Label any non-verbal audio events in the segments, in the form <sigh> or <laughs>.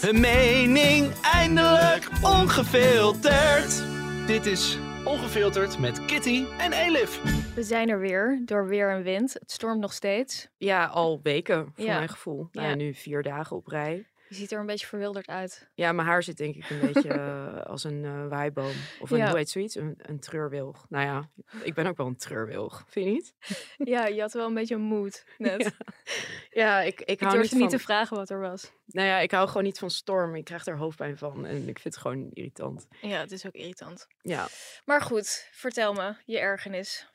Hun mening eindelijk ongefilterd. Dit is Ongefilterd met Kitty en Elif. We zijn er weer, door weer en wind. Het stormt nog steeds. Ja, al weken, voor Ja. mijn gevoel. Nou ja, Ja. nu vier dagen op rij. Je ziet er een beetje verwilderd uit. Ja, mijn haar zit denk ik een beetje eh, als een eh waaiboom. Of een, Ja. hoe heet zoiets? Een, een treurwilg. Nou ja, ik ben ook wel een treurwilg. Vind je niet? <laughs> Ja, je had wel een beetje een moed <laughs> net. <laughs> Ja, ik, ik Ik hou niet durfde van... niet te vragen wat er was. Nou ja, ik hou gewoon niet van storm. Ik krijg er hoofdpijn van. En ik vind het gewoon irritant. Ja, het is ook irritant. Ja, Maar goed, vertel me, je ergernis.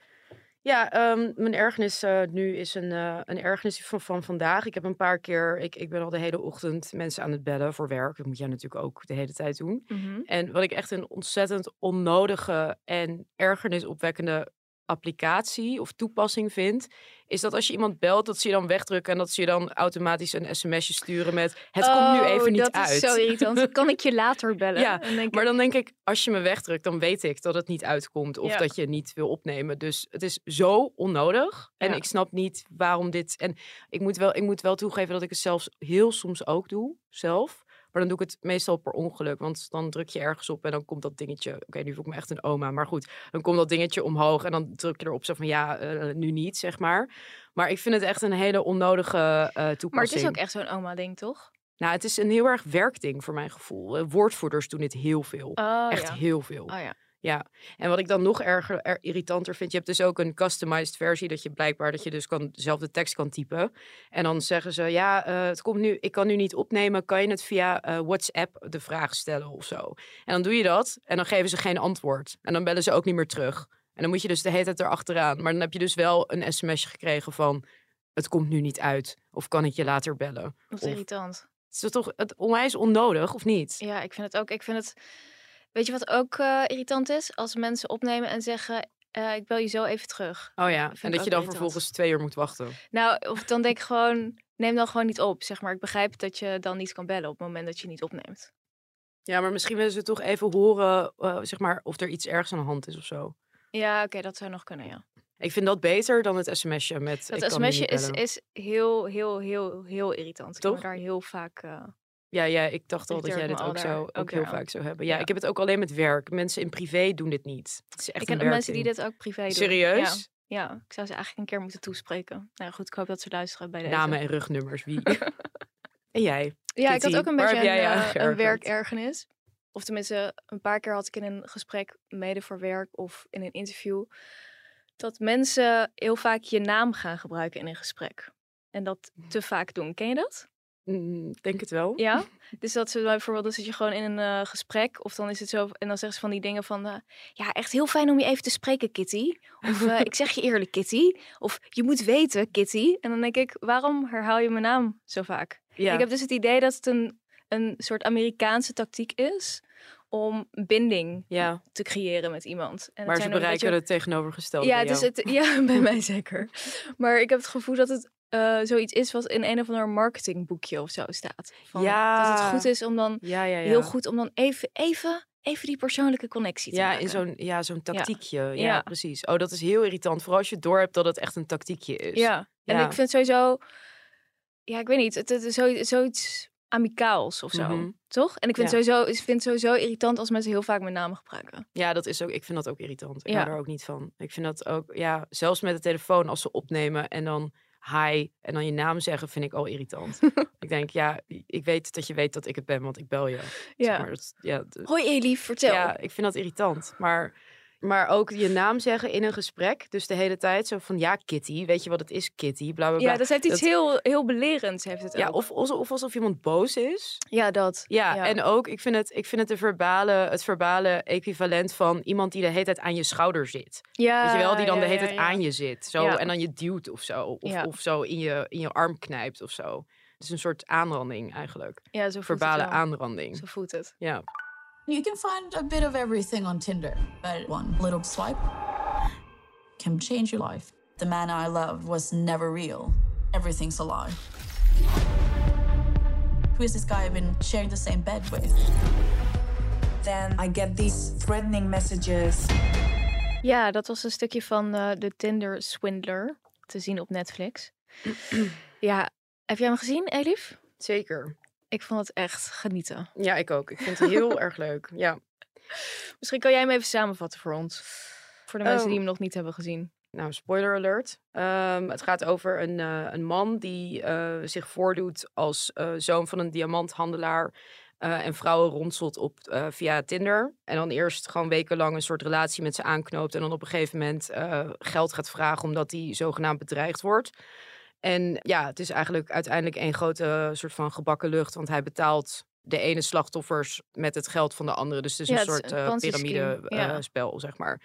Ja ehm, mijn ergernis eh, nu is een, eh, een ergernis van, van vandaag. Ik heb een paar keer... Ik, ik ben al de hele ochtend mensen aan het bellen voor werk. Dat moet jij natuurlijk ook de hele tijd doen. En wat ik echt een ontzettend onnodige en ergernisopwekkende applicatie of toepassing vind, is dat als je iemand belt, dat ze je dan wegdrukken en dat ze je dan automatisch een sms'je sturen met het komt nu even niet Oh, dat uit. is zo irritant. Kan ik je later bellen? Ja, Maar dan denk ik, als je me wegdrukt, dan weet ik dat het niet uitkomt of Ja. dat je het niet wil opnemen. Dus het is zo onnodig. En Ja. ik snap niet waarom dit. En ik moet, wel, ik moet wel toegeven dat ik het zelfs heel soms ook doe, zelf. Maar dan doe ik het meestal per ongeluk. Want dan druk je ergens op en dan komt dat dingetje. Oké, nu voel ik me echt een oma. Maar goed, dan komt dat dingetje omhoog. En dan druk je erop zo van ja, eh, nu niet, zeg maar. Maar ik vind het echt een hele onnodige eh toepassing. maar het is ook echt zo'n oma-ding, toch? Nou, het is een heel erg werkding voor mijn gevoel. Eh, Woordvoerders doen dit heel veel. Oh, Echt ja. heel veel. Oh ja. Ja, en wat ik dan nog erger, er, irritanter vind, je hebt dus ook een customized versie dat je blijkbaar dat je dus kan dezelfde tekst kan typen. En dan zeggen ze, ja, eh, het komt nu, ik kan nu niet opnemen, kan je het via eh, WhatsApp de vraag stellen of zo. En dan doe je dat en dan geven ze geen antwoord. En dan bellen ze ook niet meer terug. En dan moet je dus de hele tijd erachteraan. Maar dan heb je dus wel een sms'je gekregen van, het komt nu niet uit. Of kan ik je later bellen? Wat Of- irritant. Het is toch het onwijs onnodig, of niet? Ja, ik vind het ook. Ik vind het. Weet je wat ook eh, irritant is? Als mensen opnemen en zeggen: eh, Ik bel je zo even terug. Oh ja, en dat je dan vervolgens twee uur moet wachten. Nou, of dan denk ik gewoon: Neem dan gewoon niet op. Zeg maar, ik begrijp dat je dan niet kan bellen op het moment dat je niet opneemt. Ja, maar misschien willen ze toch even horen, eh, zeg maar, of er iets ergs aan de hand is of zo. Ja, oké, dat zou nog kunnen, ja. Ik vind dat beter dan het sms'je met. Dat nu sms'je is, is heel, heel, heel, heel irritant. Ik heb Toch? daar heel vaak. Ja, ja, ik dacht al dat jij dit ook, zo, ook ook heel vaak zou hebben. Ja, Ja. ik heb het ook alleen met werk. Mensen in privé doen dit niet. Het is echt ik ken mensen die dit ook privé doen. Serieus? Ja, ja, ik zou ze eigenlijk een keer moeten toespreken. Nou goed, ik hoop dat ze luisteren bij deze. Namen en rugnummers, wie? <laughs> en jij? Ja, ik had ook een beetje een, eh, een werkergernis. Of tenminste, een paar keer had ik in een gesprek, mede voor werk of in een interview, dat mensen heel vaak je naam gaan gebruiken in een gesprek. En dat te vaak doen. Ken je dat? Mm, denk het wel. Ja. <laughs> Dus dat ze bijvoorbeeld, dan zit je gewoon in een eh, gesprek of dan is het zo, en dan zeggen ze van die dingen van, eh, ja, echt heel fijn om je even te spreken, Kitty. Of eh, <laughs> ik zeg je eerlijk, Kitty. Of je moet weten, Kitty. En dan denk ik, waarom herhaal je mijn naam zo vaak? Ja. Ik heb dus het idee dat het een, een soort Amerikaanse tactiek is om binding ja, te creëren met iemand. En maar ze bereiken beetje- het tegenovergestelde. Ja, bij dus het, ja, <laughs> bij mij zeker. Maar ik heb het gevoel dat het eh, zoiets is wat in een of ander marketingboekje of zo staat. Van, Dat het Ja. goed is om dan, Ja, ja, ja. heel goed om dan even, even, even die persoonlijke connectie te Ja, maken. in zo'n ja, zo'n tactiekje. Ja. Ja. precies. Oh, dat is heel irritant. Vooral als je doorhebt dat het echt een tactiekje is. Ja, en Ja. ik vind sowieso, ja, ik weet niet, het, het is zo, zoiets amicaals of zo, Mhm. toch? En ik vind, Ja. sowieso, ik vind het sowieso irritant als mensen heel vaak mijn naam gebruiken. Ja, dat is ook, ik vind dat ook irritant. Ik Ja. hou er ook niet van. Ik vind dat ook, ja, zelfs met de telefoon als ze opnemen en dan hi en dan je naam zeggen, vind ik al irritant. <laughs> ik denk, ja, ik weet dat je weet dat ik het ben, want ik bel je. Zeg Ja. maar, dat, ja, Hoi Elif, vertel. ja, ik vind dat irritant. Maar, maar ook je naam zeggen in een gesprek, dus de hele tijd zo van, ja, Kitty, weet je wat het is, Kitty, bla bla bla. Ja, dat heeft iets Dat- heel, heel belerends, heeft het ja, ook. of, of, of alsof iemand boos is. Ja, dat. Ja, Ja. en ook, ik vind, het, ik vind het de verbale, het verbale equivalent van iemand die de hele tijd aan je schouder zit. Ja, Weet je wel, die dan ja, de hele tijd aan je zit. Zo. En dan je duwt of zo. Of, of zo in je, in je arm knijpt of zo. Het is een soort aanranding eigenlijk. Ja, zo voelt Verbale aanranding. Zo voelt het. Ja. You can find a bit of everything on Tinder, but one little swipe can change your life. The man I loved was never real. Everything's a lie. Who is this guy I've been sharing the same bed with? Then I get these threatening messages. Ja, dat was een stukje van eh, de Tinder Swindler te zien op Netflix. <clears throat> ja, heb jij hem gezien, Elif? Zeker. Ik vond het echt genieten. Ja, ik ook. Ik vind het heel <laughs> erg leuk. Ja. Misschien kan jij hem even samenvatten voor ons. Voor de mensen Oh. die hem nog niet hebben gezien. Nou, spoiler alert. Ehm, het gaat over een, eh, een man die eh, zich voordoet als eh, zoon van een diamanthandelaar. en vrouwen rondselt op, via Tinder. En dan eerst gewoon wekenlang een soort relatie met ze aanknoopt. En dan op een gegeven moment geld gaat vragen omdat hij zogenaamd bedreigd wordt. En ja, het is eigenlijk uiteindelijk een grote soort van gebakken lucht. Want hij betaalt de ene slachtoffers met het geld van de andere. Dus het is Ja, een soort een eh piramide ja. eh, spel, zeg maar.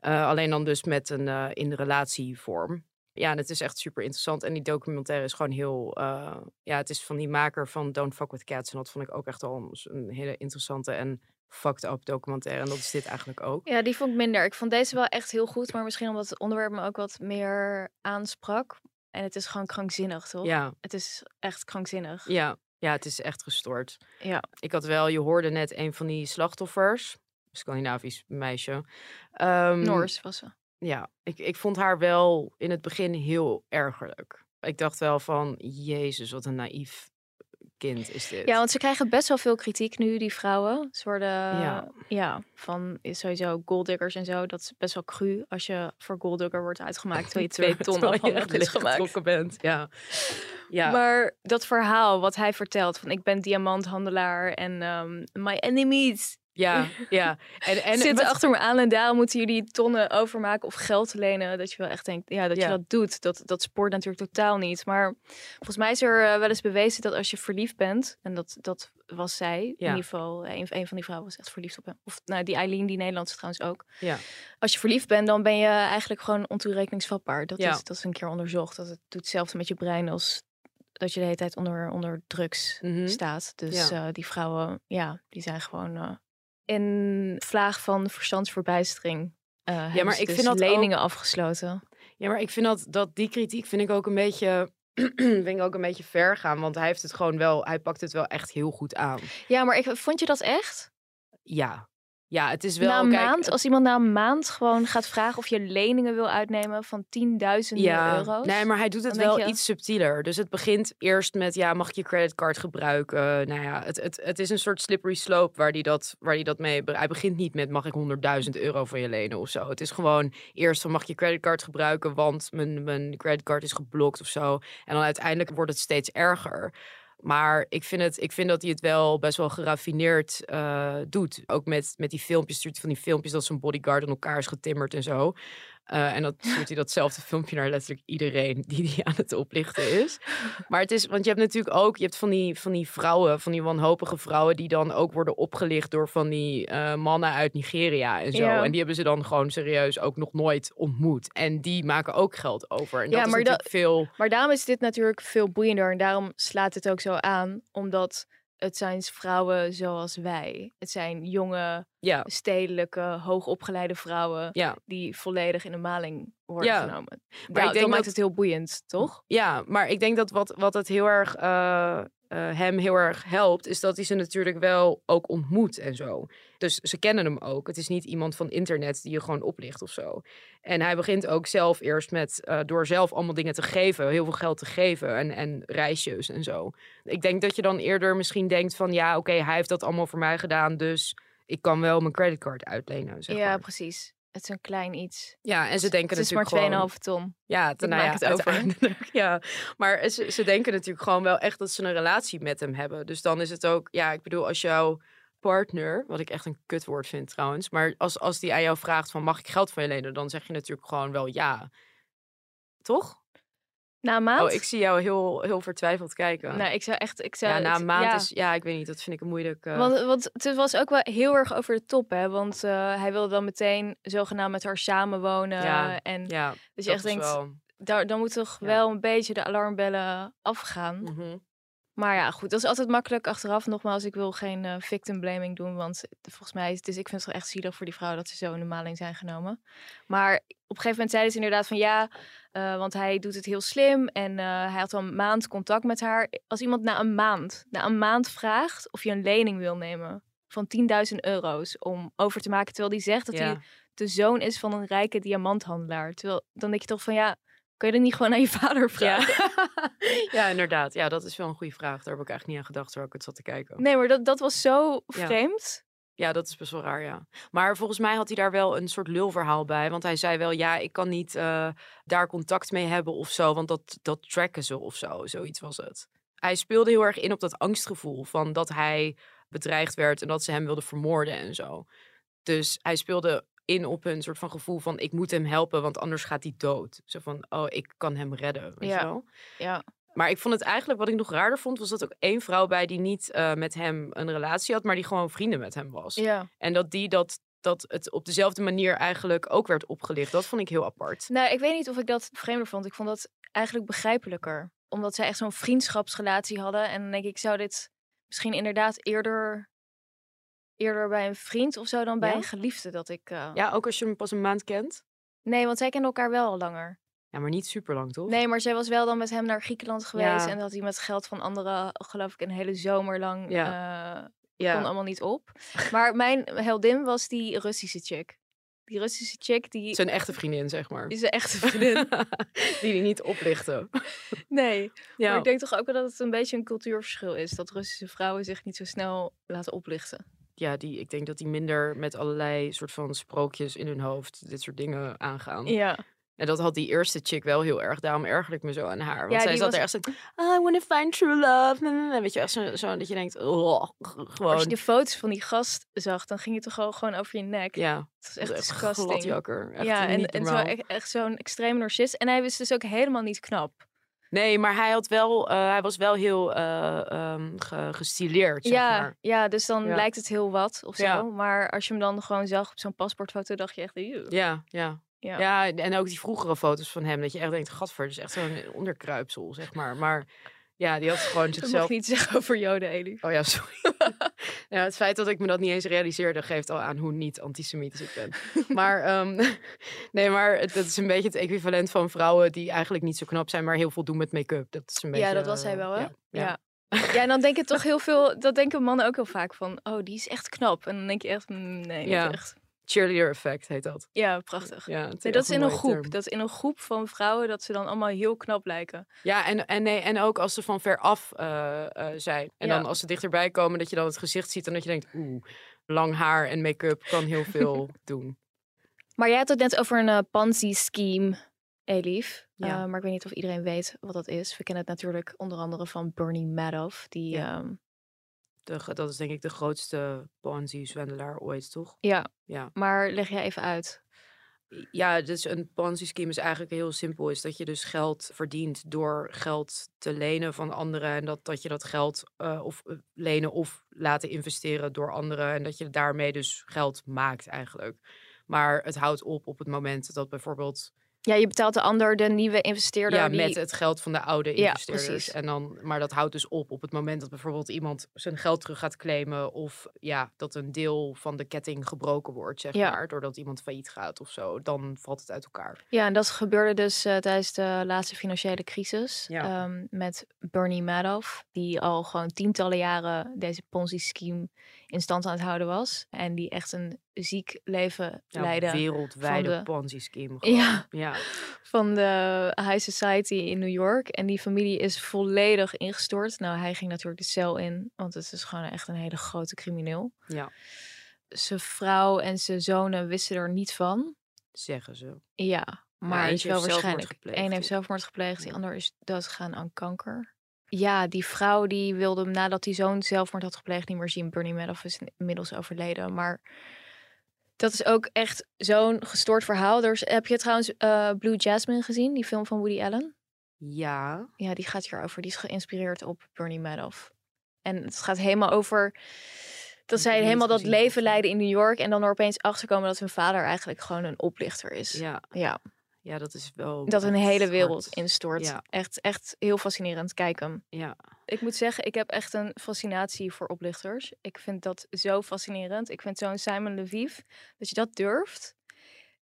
Eh, alleen dan dus met een eh, in de relatievorm. Ja, en het is echt super interessant. En die documentaire is gewoon heel... eh, ja, het is van die maker van Don't Fuck With Cats. En dat vond ik ook echt al een, een hele interessante en fucked up documentaire. En dat is dit eigenlijk ook. Ja, die vond ik minder. Ik vond deze wel echt heel goed. Maar misschien omdat het onderwerp me ook wat meer aansprak. En het is gewoon krankzinnig, toch? Ja, Het is echt krankzinnig. ja, ja, het is echt gestoord. Ja. Ik had wel, je hoorde net een van die slachtoffers. Scandinavisch meisje. Ehm, Noors was ze. Ja, ik, ik vond haar wel in het begin heel ergerlijk. Ik dacht wel van, jezus, wat een naïef kind is dit. Ja, want ze krijgen best wel veel kritiek nu, die vrouwen. Ze worden, Ja. ja, van sowieso golddiggers en zo. Dat is best wel cru als je voor golddigger wordt uitgemaakt. Terwijl je twee ton afhankelijk is gemaakt. bent. Ja. Ja. Maar dat verhaal wat hij vertelt van ik ben diamanthandelaar en ehm, my enemies ja, ja. En, en zitten achter me aan en daarom moeten jullie tonnen overmaken of geld lenen. Dat je wel echt denkt, ja, dat Ja. je dat doet. Dat, dat spoort natuurlijk totaal niet. Maar volgens mij is er eh, wel eens bewezen dat als je verliefd bent, en dat, dat was zij, in ieder geval, een, een van die vrouwen was echt verliefd op hem. Of nou, die Eileen, die Nederlandse trouwens ook. Ja. Als je verliefd bent, dan ben je eigenlijk gewoon ontoerekeningsvatbaar. Dat, is, dat is een keer onderzocht. Dat het doet hetzelfde met je brein als dat je de hele tijd onder, onder drugs Mhm. staat. Dus eh, die vrouwen, ja, die zijn gewoon eh, in vlaag van verstandsverbijstering. eh hebben maar ik dus vind dat leningen afgesloten. Ja, maar ik vind dat, dat die kritiek vind ik ook een beetje... <clears throat> vind ik ook een beetje ver gaan. Want hij heeft het gewoon wel... Hij pakt het wel echt heel goed aan. Ja, maar ik, vond je dat echt? Ja. Ja, het is wel... na een kijk, maand, als iemand na een maand gewoon gaat vragen of je leningen wil uitnemen van tienduizenden ja, euro's. Nee, maar hij doet het wel je- iets subtieler. Dus het begint eerst met, ja, mag ik je creditcard gebruiken? Nou ja, het, het, het is een soort slippery slope waar hij dat, waar die dat mee... Hij begint niet met, mag ik 100.000 euro van je lenen of zo. Het is gewoon eerst van, mag ik je creditcard gebruiken? Want mijn, mijn creditcard is geblokt of zo. En dan uiteindelijk wordt het steeds erger. Maar ik vind, het, ik vind dat hij het wel best wel geraffineerd eh, doet. Ook met, met die filmpjes, stuurt van die filmpjes dat zijn bodyguard in elkaar is getimmerd en zo. Eh, en dat stuurt hij datzelfde filmpje naar letterlijk iedereen die die aan het oplichten is. Maar het is, want je hebt natuurlijk ook, je hebt van die, van die vrouwen, van die wanhopige vrouwen, die dan ook worden opgelicht door van die eh, mannen uit Nigeria en zo. Ja. En die hebben ze dan gewoon serieus ook nog nooit ontmoet. En die maken ook geld over. En Ja, dat is maar veel. Maar daarom is dit natuurlijk veel boeiender. En daarom slaat het ook zo aan. Omdat het zijn vrouwen zoals wij. Het zijn jonge, Ja, stedelijke, hoogopgeleide vrouwen. ja. Die volledig in de maling worden Ja. genomen. Maar Maar ik denk dat maakt dat- het heel boeiend, toch? Ja, maar ik denk dat wat, wat het heel erg, eh, eh, hem heel erg helpt, is dat hij ze natuurlijk wel ook ontmoet en zo. Dus ze kennen hem ook. Het is niet iemand van internet die je gewoon oplicht of zo. En hij begint ook zelf eerst met, eh, door zelf allemaal dingen te geven, heel veel geld te geven en, en reisjes en zo. Ik denk dat je dan eerder misschien denkt van, ja, oké, hij heeft dat allemaal voor mij gedaan, dus ik kan wel mijn creditcard uitlenen, zeg ja, maar. precies. Het is een klein iets. Ja, en ze denken het is maar natuurlijk gewoon... 2,5 ton. Ja, ten, nou ja, het <laughs> over. Ja, maar ze, ze denken natuurlijk gewoon wel echt dat ze een relatie met hem hebben. Dus dan is het ook, ja, ik bedoel, als jouw partner, wat ik echt een kutwoord vind trouwens, maar als, als die aan jou vraagt van mag ik geld van je lenen, dan zeg je natuurlijk gewoon wel ja. Toch? Na een maand? Oh, ik zie jou heel, heel vertwijfeld kijken. Nou, ik zou echt... Ik zou ja, na een maand ja. is, ja, ik weet niet, dat vind ik een moeilijk... eh, Want, want het was ook wel heel erg over de top, hè? Want eh, hij wilde dan meteen zogenaamd met haar samenwonen. Ja, en ja, dat je echt denkt, wel... daar, dan moet toch wel een beetje de alarmbellen afgaan. Mhm. Maar ja, goed, dat is altijd makkelijk achteraf. Nogmaals, ik wil geen eh, victim blaming doen, want volgens mij is dus ik vind het wel echt zielig voor die vrouw dat ze zo in de maling zijn genomen. Maar op een gegeven moment zeiden ze inderdaad van ja, eh, want hij doet het heel slim en eh, hij had al een maand contact met haar. Als iemand na een maand, na een maand vraagt of je een lening wil nemen van 10.000 euro's om over te maken, terwijl die zegt dat Ja. hij de zoon is van een rijke diamanthandelaar. Terwijl dan denk je toch van ja, kun je dat niet gewoon aan je vader vragen? Ja. <laughs> ja, inderdaad. Ja, dat is wel een goede vraag. Daar heb ik eigenlijk niet aan gedacht terwijl ik het zat te kijken. Nee, maar dat, dat was zo vreemd. Ja, dat is best wel raar, ja. Maar volgens mij had hij daar wel een soort lulverhaal bij. Want hij zei wel, ja, ik kan niet eh, daar contact mee hebben of zo. Want dat, dat tracken ze of zo. Zoiets was het. Hij speelde heel erg in op dat angstgevoel van dat hij bedreigd werd en dat ze hem wilden vermoorden en zo. Dus hij speelde in op een soort van gevoel van ik moet hem helpen, want anders gaat hij dood. Zo van, oh, ik kan hem redden, weet Ja. je wel? Ja. Maar ik vond het eigenlijk, wat ik nog raarder vond, was dat ook één vrouw bij die niet eh, met hem een relatie had, maar die gewoon vrienden met hem was. Ja. En dat die dat, dat het op dezelfde manier eigenlijk ook werd opgelicht. Dat vond ik heel apart. Nou, ik weet niet of ik dat vreemder vond. Ik vond dat eigenlijk begrijpelijker. Omdat zij echt zo'n vriendschapsrelatie hadden. En dan denk ik, zou dit misschien inderdaad eerder, eerder bij een vriend of zo dan bij Ja? een geliefde dat ik... eh, Ja, ook als je hem pas een maand kent. Nee, want zij kennen elkaar wel al langer. Ja, maar niet super lang, toch? Nee, maar zij was wel dan met hem naar Griekenland geweest. Ja. En dat hij met geld van anderen, geloof ik, een hele zomer lang Ja. eh, ja. kon allemaal niet op. Maar mijn heldin was die Russische chick. Die Russische chick, die Zijn echte vriendin, zeg maar. is een echte vriendin. <laughs> die die niet oplichten. nee, Maar Ja, ik denk toch ook wel dat het een beetje een cultuurverschil is. Dat Russische vrouwen zich niet zo snel laten oplichten. Ja die, ik denk dat die minder met allerlei soort van sprookjes in hun hoofd dit soort dingen aangaan. Ja. En dat had die eerste chick wel heel erg. Daarom erger ik me zo aan haar. Want Ja, zij zat was- er echt zo... I want to find true love. En weet je, echt zo, zo dat je denkt... Oh, gewoon... Als je de foto's van die gast zag, dan ging je toch gewoon, gewoon over je nek. Ja, Het was echt echt disgusting. Echt Ja, en, zo, echt, echt zo'n extreme narcist. En hij was dus ook helemaal niet knap. Nee, maar hij, had wel, eh, hij was wel heel ge- gestileerd, zeg Ja, maar. ja, dus dan Ja. lijkt het heel wat of zo. Ja. Maar als je hem dan gewoon zag op zo'n paspoortfoto, dacht je echt... "Eeuw." Ja, ja. Ja. Ja, en ook die vroegere foto's van hem. Dat je echt denkt, gadver, dat is echt zo'n onderkruipsel, zeg maar. Maar ja, die had gewoon Dat mag zichzelf... niet zeggen over Joden, Elif. Oh ja, sorry. ja, <laughs> het feit dat ik me dat niet eens realiseerde, geeft al aan hoe niet antisemitisch ik ben. maar ehm, <laughs> nee, maar het- dat is een beetje het equivalent van vrouwen die eigenlijk niet zo knap zijn, maar heel veel doen met make-up. Dat is een beetje. Ja, dat was hij wel, hè? Ja, Ja. ja. Ja. en dan denk je toch heel veel... Dat denken mannen ook heel vaak van... Oh, die is echt knap. En dan denk je echt... mm, Nee, Ja. niet echt. Cheerleader effect heet dat. Ja, prachtig. Ja, Nee, dat is in een groep. term. Dat is in een groep van vrouwen dat ze dan allemaal heel knap lijken. Ja, en, en, nee, en ook als ze van ver af eh, eh, zijn. En Ja. dan als ze dichterbij komen, dat je dan het gezicht ziet en dat je denkt, oeh, lang haar en make-up kan heel veel <laughs> doen. Maar jij had het net over een eh, Ponzi-scheme, Elif. Ja. Maar ik weet niet of iedereen weet wat dat is. We kennen het natuurlijk onder andere van Bernie Madoff. Die, Ja. ehm, De, dat is denk ik de grootste Ponzi-zwendelaar ooit, toch? ja, Ja. maar leg jij even uit. Ja, dus een Ponzi-scheme is eigenlijk heel simpel. Is dat je dus geld verdient door geld te lenen van anderen. En dat, dat je dat geld eh, of eh, lenen of laten investeren door anderen. En dat je daarmee dus geld maakt eigenlijk. Maar het houdt op op het moment dat bijvoorbeeld... Ja, je betaalt de ander, de nieuwe investeerder. Ja, die... met het geld van de oude investeerders. en dan, maar dat houdt dus op op het moment dat bijvoorbeeld iemand zijn geld terug gaat claimen. Of ja, dat een deel van de ketting gebroken wordt, zeg Ja. maar. Doordat iemand failliet gaat of zo. Dan valt het uit elkaar. Ja, en dat gebeurde dus eh, tijdens de laatste financiële crisis. Ja. ehm, met Bernie Madoff, die al gewoon tientallen jaren deze Ponzi-scheme in stand aan het houden was. En die echt een ziek leven Ja, leidde wereldwijde van de- Ponzi-scheme. <laughs> Ja. ja. van de high society in New York. En die familie is volledig ingestort. Nou, hij ging natuurlijk de cel in, want het is gewoon echt een hele grote crimineel. Ja, Zijn vrouw en zijn zonen wisten er niet van. zeggen ze. Ja, maar eentje is wel waarschijnlijk. Eén heeft zelfmoord gepleegd, die ander is doodgegaan aan kanker. Ja, die vrouw die wilde hem nadat die zoon zelfmoord had gepleegd niet meer zien. Bernie Madoff is inmiddels overleden, maar dat is ook echt zo'n gestoord verhaal. Er is, heb je trouwens eh, Blue Jasmine gezien, die film van Woody Allen? Ja. Ja, die gaat hierover. Die is geïnspireerd op Bernie Madoff. En het gaat helemaal over dat ik zij helemaal dat gezien, leven leiden in New York en dan er opeens achterkomen dat hun vader eigenlijk gewoon een oplichter is. Ja. ja. Ja, dat is wel. Dat een hele wereld hard. instort. Ja. Echt, echt heel fascinerend. Kijk hem. Ja. Ik moet zeggen, ik heb echt een fascinatie voor oplichters. Ik vind dat zo fascinerend. Ik vind zo'n Simon Lviv, dat je dat durft.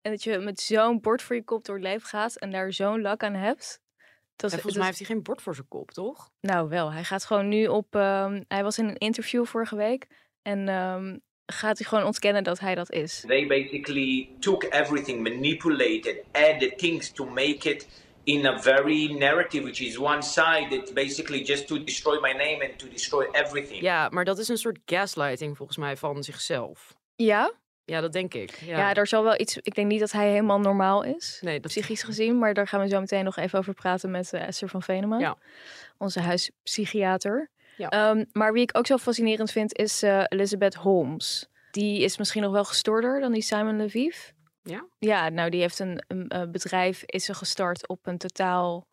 En dat je met zo'n bord voor je kop door het leven gaat en daar zo'n lak aan hebt. Dat, volgens dat mij heeft hij geen bord voor zijn kop, toch? Nou wel, hij gaat gewoon nu op... ehm, hij was in een interview vorige week. En ehm, gaat hij gewoon ontkennen dat hij dat is. They basically took everything, manipulated, added things to make it in a very narrative, which is one sided, basically just to destroy my name and to destroy everything. Ja, maar dat is een soort gaslighting volgens mij van zichzelf. Ja? Ja, dat denk ik. Ja, Ja, er zal wel iets... Ik denk niet dat hij helemaal normaal is. nee, dat psychisch gezien. Maar daar gaan we zo meteen nog even over praten met eh, Esther van Venema. Ja. Onze huispsychiater. Ja. Ehm, maar wie ik ook zo fascinerend vind is eh, Elizabeth Holmes. Die is misschien nog wel gestoorder dan die Simon Lviv. Ja? Ja, nou die heeft een, een, eh, bedrijf, is ze gestart op een totaal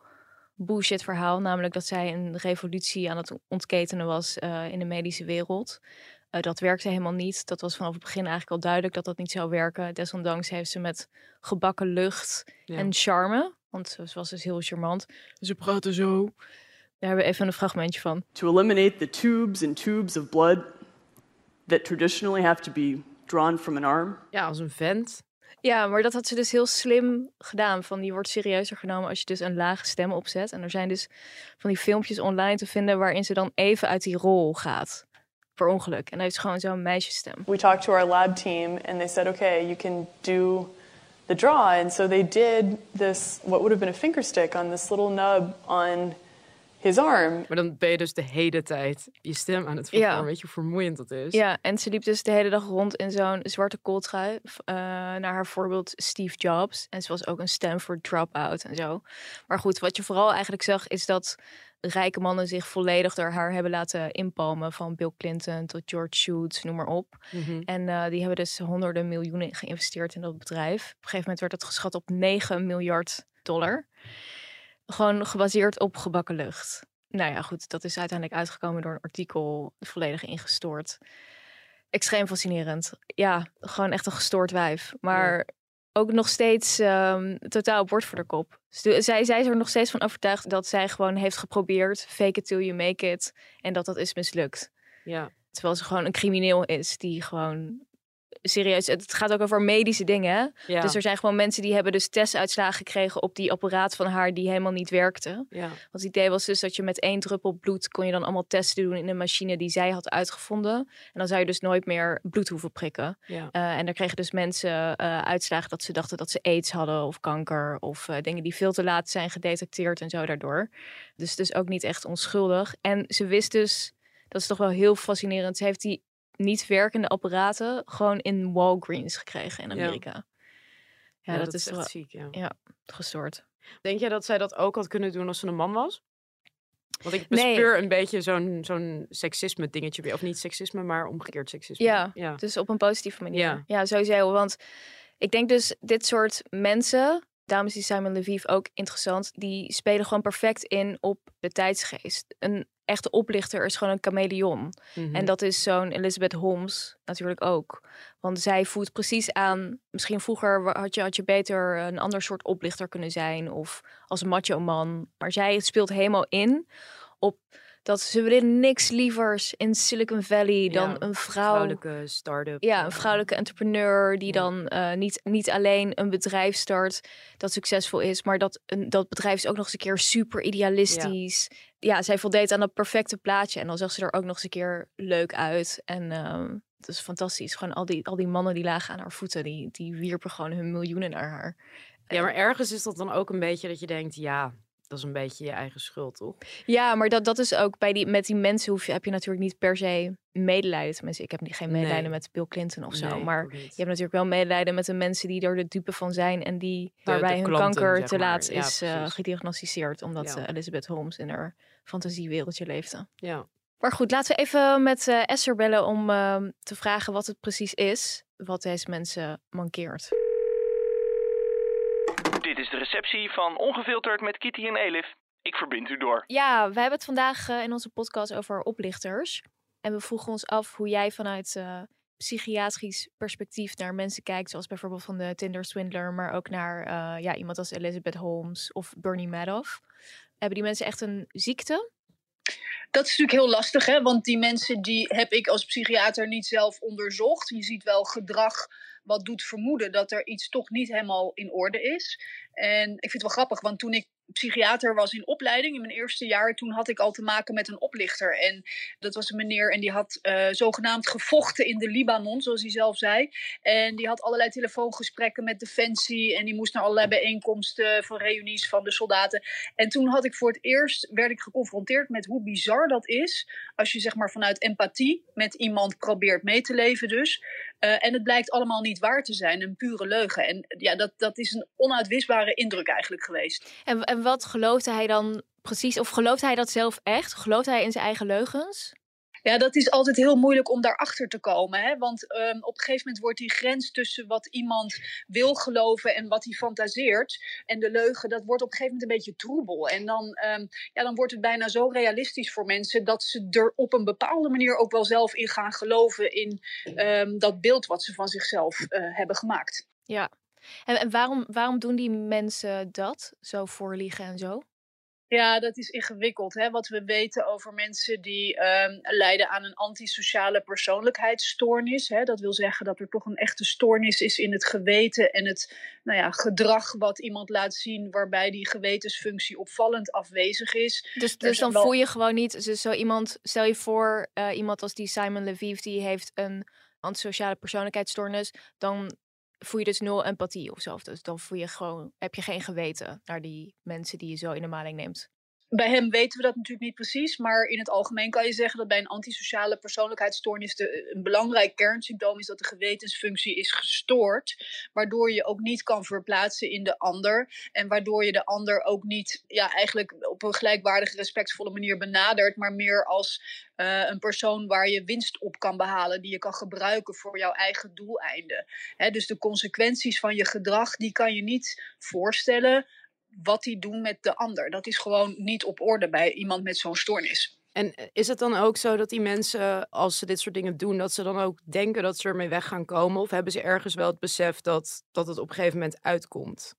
bullshit verhaal. Namelijk dat zij een revolutie aan het ontketenen was eh, in de medische wereld. Dat werkte helemaal niet. Dat was vanaf het begin eigenlijk al duidelijk dat dat niet zou werken. Desondanks heeft ze met gebakken lucht Ja. en charme. Want ze was dus heel charmant. Ze praten zo. Daar hebben we even een fragmentje van. to eliminate the tubes and tubes of blood that traditionally have to be drawn from an arm. Ja, als een vent. Ja, maar dat had ze dus heel slim gedaan. Van die wordt serieuzer genomen als je dus een lage stem opzet. En er zijn dus van die filmpjes online te vinden waarin ze dan even uit die rol gaat. Per ongeluk. En dan heeft gewoon zo'n meisjesstem. we talked to our lab team and they said, okay, you can do the draw. And so they did this, what would have been a finger stick on this little nub on his arm. Maar dan ben je dus de hele tijd je stem aan het Ja. vervormen. Weet je hoe vermoeiend dat is? Ja, en ze liep dus de hele dag rond in zo'n zwarte kooltrui. v- eh, naar haar voorbeeld Steve Jobs. En ze was ook een Stanford dropout en zo. Maar goed, wat je vooral eigenlijk zag is dat rijke mannen zich volledig door haar hebben laten inpalmen. Van Bill Clinton tot George Shultz, noem maar op. Mhm. En eh, die hebben dus honderden miljoenen geïnvesteerd in dat bedrijf. Op een gegeven moment werd het geschat op 9 miljard dollar. Gewoon gebaseerd op gebakken lucht. Nou ja, goed, dat is uiteindelijk uitgekomen door een artikel, volledig ingestoord. Extreem fascinerend. Ja, gewoon echt een gestoord wijf. Maar ook nog steeds ehm, totaal bord voor de kop. Stu- Zij, zij is er nog steeds van overtuigd dat zij gewoon heeft geprobeerd, fake it till you make it. En dat dat is mislukt. Ja. Terwijl ze gewoon een crimineel is die gewoon serieus. Het gaat ook over medische dingen. Ja. Dus er zijn gewoon mensen die hebben dus testuitslagen gekregen op die apparaat van haar die helemaal niet werkte. ja. Want het idee was dus dat je met één druppel bloed kon je dan allemaal testen doen in een machine die zij had uitgevonden. En dan zou je dus nooit meer bloed hoeven prikken. Ja. Eh, en daar kregen dus mensen eh, uitslagen dat ze dachten dat ze aids hadden of kanker of eh, dingen die veel te laat zijn gedetecteerd en zo daardoor. Dus dus ook niet echt onschuldig. En ze wist dus, dat is toch wel heel fascinerend, ze heeft die niet werkende apparaten gewoon in Walgreens gekregen in Ja. Amerika. Ja, dat, is, echt wel ziek, ja. ja, gestoord. Denk jij dat zij dat ook had kunnen doen als ze een man was? Want ik Nee. bespeur een beetje zo'n zo'n seksisme dingetje. weer. Of niet seksisme, maar omgekeerd seksisme. Ja, ja. Dus op een positieve manier. Ja. Ja, sowieso. Want ik denk dus dit soort mensen, dames die Simon Lviv ook interessant, die spelen gewoon perfect in op de tijdsgeest. Een echte oplichter is gewoon een chameleon. Mhm. En dat is zo'n Elizabeth Holmes natuurlijk ook. Want zij voelt precies aan. Misschien vroeger had je, had je beter een ander soort oplichter kunnen zijn. Of als macho man. Maar zij speelt helemaal in op dat ze willen niks lievers in Silicon Valley dan Ja, een vrouw. Vrouwelijke start-up. Ja, eh, een vrouwelijke entrepreneur die Ja. dan eh, niet, niet alleen een bedrijf start dat succesvol is, maar dat, een, dat bedrijf is ook nog eens een keer super idealistisch. Ja. zij voldeed aan dat perfecte plaatje en dan zag ze er ook nog eens een keer leuk uit. En ehm het is fantastisch. Gewoon al die, al die mannen die lagen aan haar voeten, die, die wierpen gewoon hun miljoenen naar haar. Ja, maar ergens is dat dan ook een beetje dat je denkt, ja, dat is een beetje je eigen schuld, toch? Ja, maar dat, dat is ook bij die, met die mensen hoef je, heb je natuurlijk niet per se medelijden. Tenminste, ik heb niet- geen medelijden Nee. met Bill Clinton of zo. Nee, maar je hebt natuurlijk wel medelijden met de mensen die er de dupe van zijn. En die waarbij de hun klanten, kanker te maar. laat Ja, is eh, gediagnosticeerd. Omdat Ja. eh, Elizabeth Holmes in haar fantasiewereldje leefde. Ja. Maar goed, laten we even met eh, Esther bellen om ehm, te vragen wat het precies is. Wat deze mensen mankeert. Dit is de receptie van Ongefilterd met Kitty en Elif. Ik verbind u door. Ja, wij hebben het vandaag eh, in onze podcast over oplichters. En we vroegen ons af hoe jij vanuit eh, psychiatrisch perspectief naar mensen kijkt, zoals bijvoorbeeld van de Tinder Swindler, maar ook naar eh, ja, iemand als Elizabeth Holmes of Bernie Madoff, hebben die mensen echt een ziekte? Dat is natuurlijk heel lastig, hè? want die mensen die heb ik als psychiater niet zelf onderzocht. Je ziet wel gedrag wat doet vermoeden dat er iets toch niet helemaal in orde is. En ik vind het wel grappig, want toen ik psychiater was in opleiding in mijn eerste jaar, toen had ik al te maken met een oplichter. En dat was een meneer en die had uh, zogenaamd gevochten in de Libanon, zoals hij zelf zei. En die had allerlei telefoongesprekken met Defensie en die moest naar allerlei bijeenkomsten van reunies van de soldaten. En toen had ik voor het eerst, werd ik geconfronteerd met hoe bizar dat is als je zeg maar vanuit empathie met iemand probeert mee te leven dus. Uh, en het blijkt allemaal niet waar te zijn, een pure leugen. En ja, dat, dat is een onuitwisbare indruk eigenlijk geweest. En, en wat geloofde hij dan precies? Of geloofde hij dat zelf echt? Geloofde hij in zijn eigen leugens? Ja, dat is altijd heel moeilijk om daarachter te komen. Hè? Want um, op een gegeven moment wordt die grens tussen wat iemand wil geloven en wat hij fantaseert. En de leugen, dat wordt op een gegeven moment een beetje troebel. En dan, um, ja, dan wordt het bijna zo realistisch voor mensen dat ze er op een bepaalde manier ook wel zelf in gaan geloven in um, dat beeld wat ze van zichzelf uh, hebben gemaakt. Ja, en, en waarom, waarom doen die mensen dat? Zo voorliegen en zo? Ja, dat is ingewikkeld. Hè? Wat we weten over mensen die um, lijden aan een antisociale persoonlijkheidsstoornis. Hè? Dat wil zeggen dat er toch een echte stoornis is in het geweten en het nou ja, gedrag wat iemand laat zien, waarbij die gewetensfunctie opvallend afwezig is. Dus, dus dan wel... voel je gewoon niet, dus zo iemand, stel je voor, uh, iemand als die Simon Leviev, die heeft een antisociale persoonlijkheidsstoornis, dan voel je dus nul empathie of zo. Dus dan voel je gewoon, heb je geen geweten naar die mensen die je zo in de maling neemt. Bij hem weten we dat natuurlijk niet precies, maar in het algemeen kan je zeggen dat bij een antisociale persoonlijkheidsstoornis de, een belangrijk kernsymptoom is dat de gewetensfunctie is gestoord, waardoor je ook niet kan verplaatsen in de ander en waardoor je de ander ook niet ja, eigenlijk op een gelijkwaardige, respectvolle manier benadert, maar meer als uh, een persoon waar je winst op kan behalen, die je kan gebruiken voor jouw eigen doeleinden. Dus de consequenties van je gedrag, die kan je niet voorstellen wat die doen met de ander. Dat is gewoon niet op orde bij iemand met zo'n stoornis. En is het dan ook zo dat die mensen, als ze dit soort dingen doen, dat ze dan ook denken dat ze ermee weg gaan komen? Of hebben ze ergens wel het besef dat, dat het op een gegeven moment uitkomt?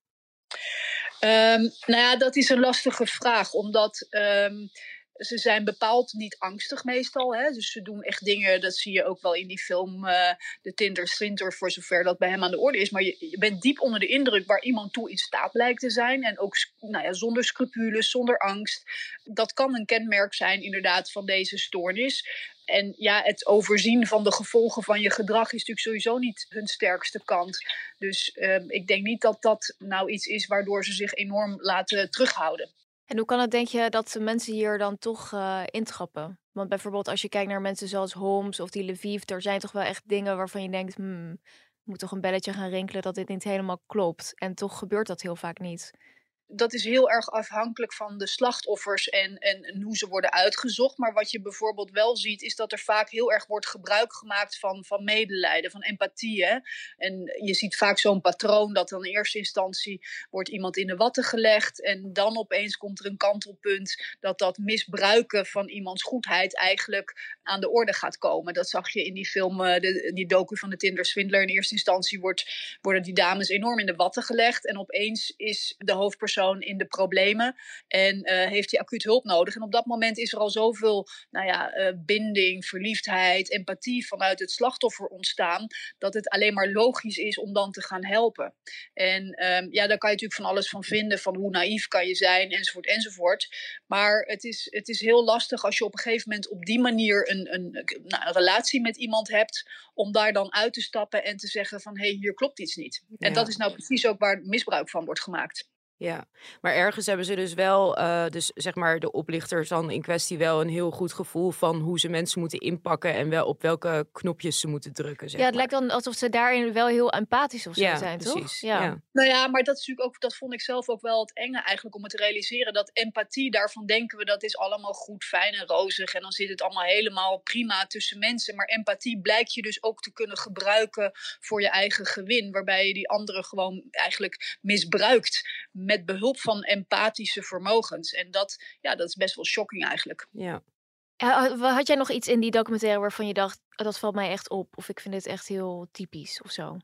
Um, nou ja, dat is een lastige vraag, omdat um, ze zijn bepaald niet angstig meestal. Hè? Dus ze doen echt dingen, dat zie je ook wel in die film uh, De Tinder Swinter, voor zover dat bij hem aan de orde is. Maar je, bent diep onder de indruk waar iemand toe in staat blijkt te zijn. En ook nou ja, zonder scrupules, zonder angst. Dat kan een kenmerk zijn inderdaad van deze stoornis. En ja, het overzien van de gevolgen van je gedrag is natuurlijk sowieso niet hun sterkste kant. Dus uh, ik denk niet dat dat nou iets is waardoor ze zich enorm laten terughouden. En hoe kan het, denk je, dat de mensen hier dan toch uh, intrappen? Want bijvoorbeeld als je kijkt naar mensen zoals Holmes of die Lviv, er zijn toch wel echt dingen waarvan je denkt, hmm, moet toch een belletje gaan rinkelen dat dit niet helemaal klopt. En toch gebeurt dat heel vaak niet dat is heel erg afhankelijk van de slachtoffers en, en, hoe ze worden uitgezocht. Maar wat je bijvoorbeeld wel ziet, is dat er vaak heel erg wordt gebruik gemaakt van, van medelijden, van empathie. En je ziet vaak zo'n patroon dat dan in eerste instantie wordt iemand in de watten gelegd. En dan opeens komt er een kantelpunt dat dat misbruiken van iemands goedheid eigenlijk aan de orde gaat komen. Dat zag je in die film, uh, de, die docu van de Tinder Swindler. In eerste instantie wordt, worden die dames enorm in de watten gelegd. En opeens is de hoofdpersoon in de problemen en uh, heeft hij acuut hulp nodig. En op dat moment is er al zoveel nou ja, uh, binding, verliefdheid, empathie vanuit het slachtoffer ontstaan, dat het alleen maar logisch is om dan te gaan helpen. En um, ja, daar kan je natuurlijk van alles van vinden, van hoe naïef kan je zijn, enzovoort, enzovoort. Maar het is, het is heel lastig als je op een gegeven moment op die manier een, een, nou, een relatie met iemand hebt, om daar dan uit te stappen en te zeggen van hé, hey, hier klopt iets niet. En dat is nou precies ook waar misbruik van wordt gemaakt. Ja, maar ergens hebben ze dus wel, uh, dus zeg maar de oplichters dan in kwestie wel een heel goed gevoel van hoe ze mensen moeten inpakken en wel op welke knopjes ze moeten drukken. Zeg ja, het maar. lijkt dan alsof ze daarin wel heel empathisch of zo ja, zijn, precies. toch? Ja. ja. Nou ja, maar dat is natuurlijk ook, dat vond ik zelf ook wel het enge eigenlijk om het te realiseren. Dat empathie, daarvan denken we dat is allemaal goed, fijn en rozig en dan zit het allemaal helemaal prima tussen mensen. Maar empathie blijkt je dus ook te kunnen gebruiken voor je eigen gewin, waarbij je die anderen gewoon eigenlijk misbruikt met behulp van empathische vermogens. En dat, ja, dat is best wel shocking eigenlijk. Ja. Had jij nog iets in die documentaire waarvan je dacht, "Oh, dat valt mij echt op? Of ik vind dit echt heel typisch of zo?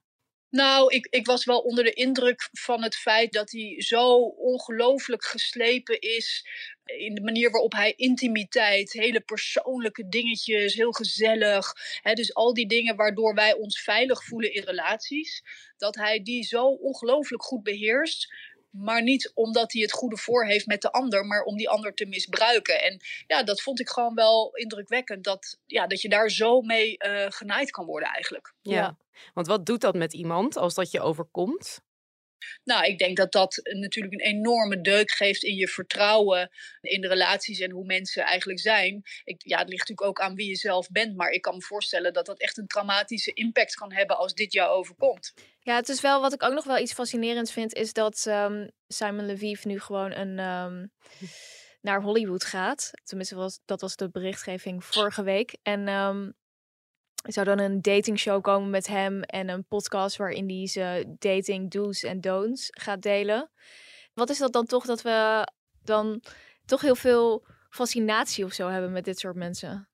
Nou, ik, ik was wel onder de indruk van het feit dat hij zo ongelooflijk geslepen is. In de manier waarop hij intimiteit, hele persoonlijke dingetjes, heel gezellig. Hè, dus al die dingen waardoor wij ons veilig voelen in relaties. Dat hij die zo ongelooflijk goed beheerst. Maar niet omdat hij het goede voor heeft met de ander, maar om die ander te misbruiken. En ja, dat vond ik gewoon wel indrukwekkend. Dat, ja, dat je daar zo mee eh, genaaid kan worden eigenlijk. Ja. Want wat doet dat met iemand als dat je overkomt? Nou, ik denk dat dat natuurlijk een enorme deuk geeft in je vertrouwen in de relaties en hoe mensen eigenlijk zijn. Ik, ja, het ligt natuurlijk ook aan wie je zelf bent, maar ik kan me voorstellen dat dat echt een traumatische impact kan hebben als dit jou overkomt. Ja, het is wel wat ik ook nog wel iets fascinerends vind, is dat ehm, Simon Leviev nu gewoon een, ehm, <laughs> naar Hollywood gaat. Tenminste, was, dat was de berichtgeving vorige week. En ehm, zou dan een datingshow komen met hem en een podcast waarin hij zijn dating do's en don'ts gaat delen. Wat is dat dan toch dat we dan toch heel veel fascinatie of zo hebben met dit soort mensen?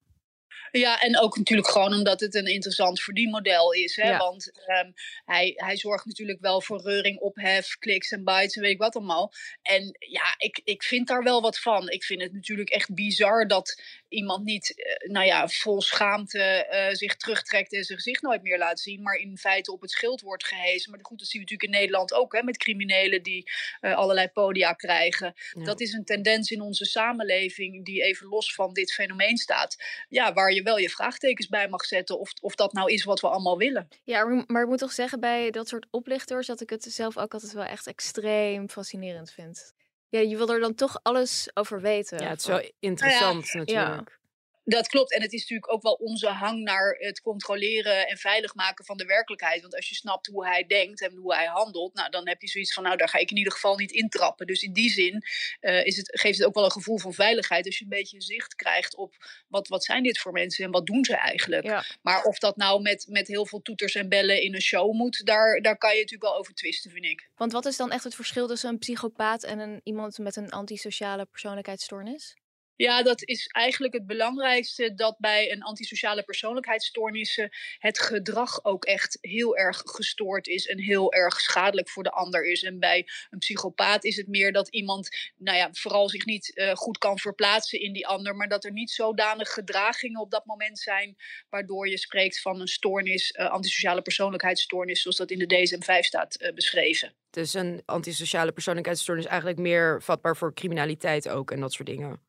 Ja, en ook natuurlijk gewoon omdat het een interessant verdienmodel is. Hè? Want um, hij, hij zorgt natuurlijk wel voor reuring, ophef, kliks en bytes en weet ik wat allemaal. En ja, ik, ik vind daar wel wat van. Ik vind het natuurlijk echt bizar dat iemand niet, uh, nou ja, vol schaamte uh, zich terugtrekt en zijn gezicht nooit meer laat zien. Maar in feite op het schild wordt gehezen. Maar goed, dat zien we natuurlijk in Nederland ook, hè, met criminelen die uh, allerlei podia krijgen. Ja. Dat is een tendens in onze samenleving die even los van dit fenomeen staat. Ja, waar je je wel je vraagtekens bij mag zetten of, of dat nou is wat we allemaal willen. Ja, maar ik moet toch zeggen bij dat soort oplichters dat ik het zelf ook altijd wel echt extreem fascinerend vind. Ja, je wil er dan toch alles over weten. Ja, het is wel interessant nou ja, natuurlijk. Dat klopt. En het is natuurlijk ook wel onze hang naar het controleren en veilig maken van de werkelijkheid. Want als je snapt hoe hij denkt en hoe hij handelt, nou, dan heb je zoiets van, nou, daar ga ik in ieder geval niet intrappen. Dus in die zin uh, is het, geeft het ook wel een gevoel van veiligheid. Als je een beetje zicht krijgt op wat, wat zijn dit voor mensen en wat doen ze eigenlijk. Ja. Maar of dat nou met, met heel veel toeters en bellen in een show moet, daar, daar kan je natuurlijk wel over twisten, vind ik. Want wat is dan echt het verschil tussen een psychopaat en een, iemand met een antisociale persoonlijkheidsstoornis? Ja, dat is eigenlijk het belangrijkste dat bij een antisociale persoonlijkheidsstoornissen het gedrag ook echt heel erg gestoord is en heel erg schadelijk voor de ander is. En bij een psychopaat is het meer dat iemand, nou ja, vooral zich niet uh, goed kan verplaatsen in die ander, maar dat er niet zodanig gedragingen op dat moment zijn waardoor je spreekt van een stoornis, uh, antisociale persoonlijkheidsstoornis, zoals dat in de DSM-5 staat uh, beschreven. Dus een antisociale persoonlijkheidsstoornis is eigenlijk meer vatbaar voor criminaliteit ook en dat soort dingen.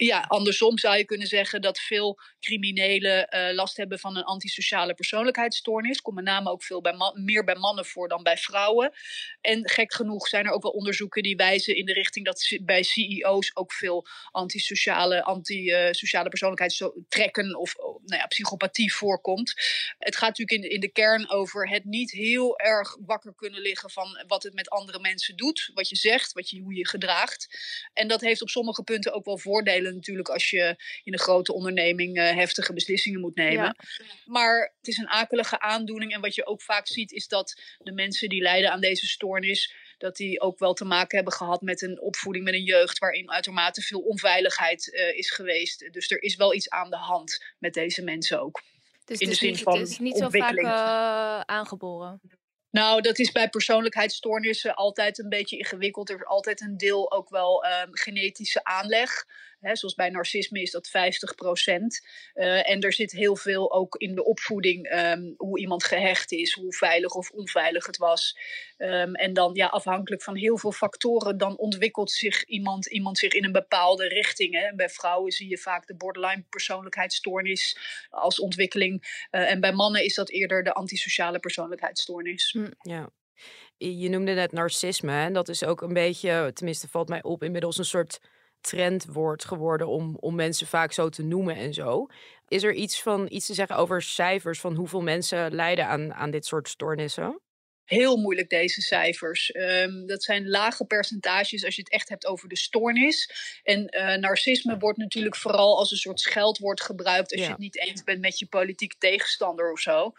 Ja, andersom zou je kunnen zeggen dat veel criminelen uh, last hebben van een antisociale persoonlijkheidsstoornis. Komt met name ook veel bij meer bij mannen voor dan bij vrouwen. En gek genoeg zijn er ook wel onderzoeken die wijzen in de richting dat bij CEO's ook veel antisociale, antisociale uh, persoonlijkheidstrekken of nou ja, psychopathie voorkomt. Het gaat natuurlijk in, in de kern over het niet heel erg wakker kunnen liggen van wat het met andere mensen doet. Wat je zegt, wat je, hoe je gedraagt. En dat heeft op sommige punten ook wel voordelen natuurlijk als je in een grote onderneming uh, heftige beslissingen moet nemen. Ja. Maar het is een akelige aandoening. En wat je ook vaak ziet is dat de mensen die lijden aan deze stoornis dat die ook wel te maken hebben gehad met een opvoeding met een jeugd waarin uitermate veel onveiligheid uh, is geweest. Dus er is wel iets aan de hand met deze mensen ook. Dus in de is zin niet, van het is niet zo vaak uh, aangeboren. Nou, dat is bij persoonlijkheidsstoornissen altijd een beetje ingewikkeld. Er is altijd een deel ook wel um, genetische aanleg. He, zoals bij narcisme is dat 50 procent. Uh, en er zit heel veel ook in de opvoeding. Um, hoe iemand gehecht is, hoe veilig of onveilig het was. Um, en dan ja, afhankelijk van heel veel factoren, dan ontwikkelt zich iemand, iemand zich in een bepaalde richting. Hè. Bij vrouwen zie je vaak de borderline persoonlijkheidsstoornis als ontwikkeling. Uh, en bij mannen is dat eerder de antisociale persoonlijkheidsstoornis. Hm, ja. Je noemde net narcisme. En dat is ook een beetje, tenminste valt mij op, inmiddels een soort trendwoord geworden om, om mensen vaak zo te noemen en zo. Is er iets van iets te zeggen over cijfers van hoeveel mensen lijden aan, aan dit soort stoornissen? Heel moeilijk, deze cijfers. Ehm, dat zijn lage percentages als je het echt hebt over de stoornis. En eh, narcisme wordt natuurlijk vooral als een soort scheldwoord gebruikt als Ja. je het niet eens bent met je politieke tegenstander of zo.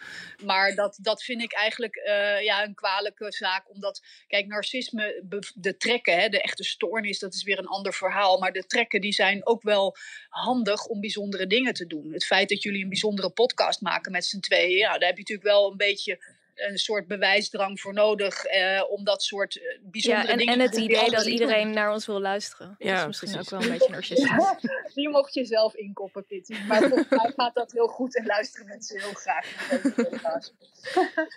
Maar dat, dat vind ik eigenlijk eh, ja, een kwalijke zaak. Omdat, kijk, narcisme, de trekken, hè, de echte stoornis, dat is weer een ander verhaal. Maar de trekken die zijn ook wel handig om bijzondere dingen te doen. Het feit dat jullie een bijzondere podcast maken met z'n tweeën, ja, daar heb je natuurlijk wel een beetje een soort bewijsdrang voor nodig eh, om dat soort eh, Ja, bijzondere en, dingen en te het idee dat iedereen doen. naar ons wil luisteren. Ja, dat is misschien precies. ook wel een beetje narcistisch. <laughs> Die mocht je zelf inkoppen, Kitty. Maar volgens mij gaat dat heel goed en luisteren mensen heel graag naar deze podcast.